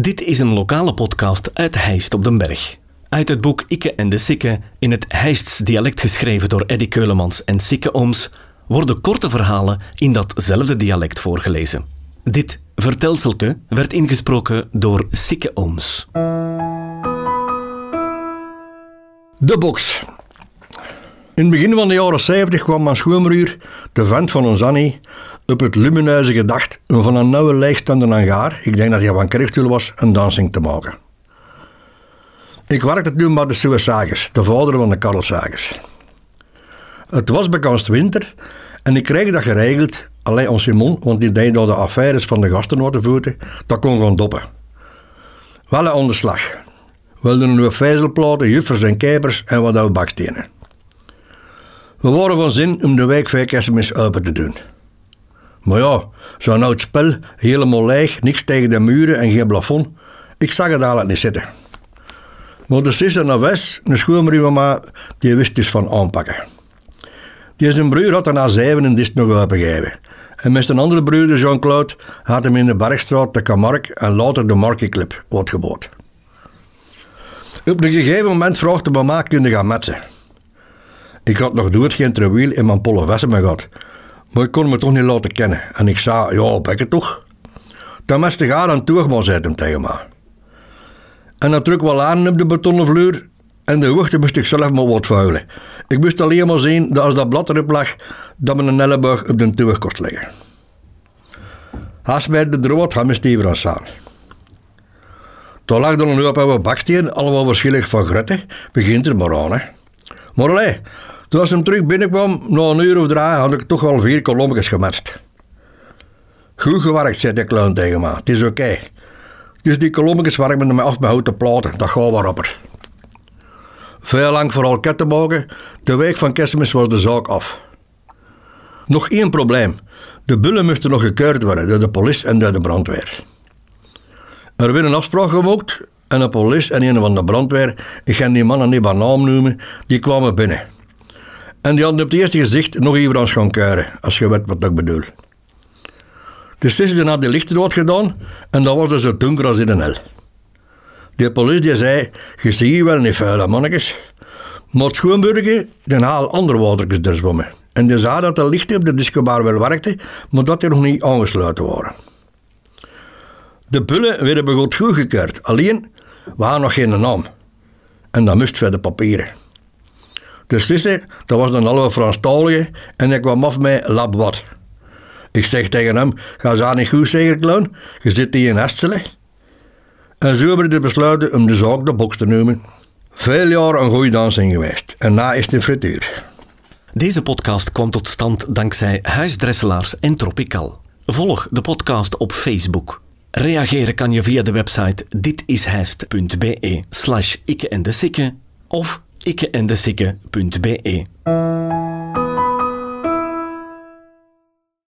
Dit is een lokale podcast uit Heist op den Berg. Uit het boek Ikke en de Sikke, in het Heists dialect geschreven door Eddy Keulemans en Sikke Ooms, worden korte verhalen in datzelfde dialect voorgelezen. Dit vertelselke werd ingesproken door Sikke Ooms. De box. In het begin van de jaren 70 kwam mijn schoonbroer, de vent van ons Annie, op het lumineuze gedacht om van een nauwe leegstaande hangaar, ik denk dat hij van Kreeftul was, een dansing te maken. Ik werkte toen bij de Suessagers, de vader van de Karlsagers. Het was bekend winter en ik kreeg dat geregeld, alleen ons Simon, want die deed door de affaires van de gasten worden voeten, dat kon gewoon doppen. Wel een onderslag. We hadden een nieuwe vezelplaten, juffers en kijpers en wat oude bakstenen. We waren van zin om de week vijf open te doen. Maar ja, zo'n oud spel, helemaal leeg, niks tegen de muren en geen plafond. Ik zag het eigenlijk niet zitten. Maar de zuster naar West, een schoonbroer maar, die wist dus van aanpakken. Die zijn broer had er na zeven een dist nog opengegeven. En met een andere broer, Jean-Claude, had hem in de Bergstraat de Camargue en later de Markiclub uitgebouwd. Op een gegeven moment vroeg de mama kunnen gaan metsen. Ik had nog nooit geen terwiel in mijn polle gehad. Maar ik kon me toch niet laten kennen. En ik zei, ja, het toch? Dan moest de gaan aan toe, maar zei hem tegen me. En dan druk wel aan op de betonnen vloer. En de wachten moest ik zelf maar wat vuilen. Ik moest alleen maar zien dat als dat blad erop lag, dat mijn elleboog op de toer kost liggen. Hij smijt de drood, hij moest even aan staan. Toen lag er een hoop oude baksteen, allemaal verschillend van grutten. Begint er maar aan, hè. Maar allee, toen als hem terug binnenkwam, na een uur of drie, had ik toch wel vier kolompjes gematst. Goed gewerkt, zei de clown tegen me. Het is oké. Dus die kolompjes warmen me af met houten platen. Dat gaat wel rapper. Veel lang vooral kettenbogen. De week van kerstmis was de zaak af. Nog één probleem. De bullen moesten nog gekeurd worden door de politie en door de brandweer. Er werd een afspraak gemaakt en de politie en een van de brandweer, ik ga die mannen niet bij naam noemen, die kwamen binnen. En die hadden op het eerste gezicht nog even aan gaan keuren, als je weet wat ik bedoel. Dus is had de lichten gedaan en dat was dus zo donker als in een hel. Die politie zei, je ziet wel niet vuile mannetjes. Maar het schoonburger, die haal andere watertjes er zwommen. En die zei dat de lichten op de discobar wel werkten, maar dat die nog niet aangesloten waren. De bullen werden begot goedgekeurd, alleen we hadden nog geen naam. En dat voor de papieren. De sisser, dat was een halve Franstalige en ik kwam af met lab wat. Ik zeg tegen hem, ga ze niet goed zeggen, clown? Je zit hier in Estelen. En zo hebben we besluiten om de zaak de box te noemen. Veel jaar een goede dansing geweest en na is de frituur. Deze podcast kwam tot stand dankzij Huisdresselaars en Tropical. Volg de podcast op Facebook. Reageren kan je via de website ditishijst.be slash ikke en de of ikkeendesikke.be.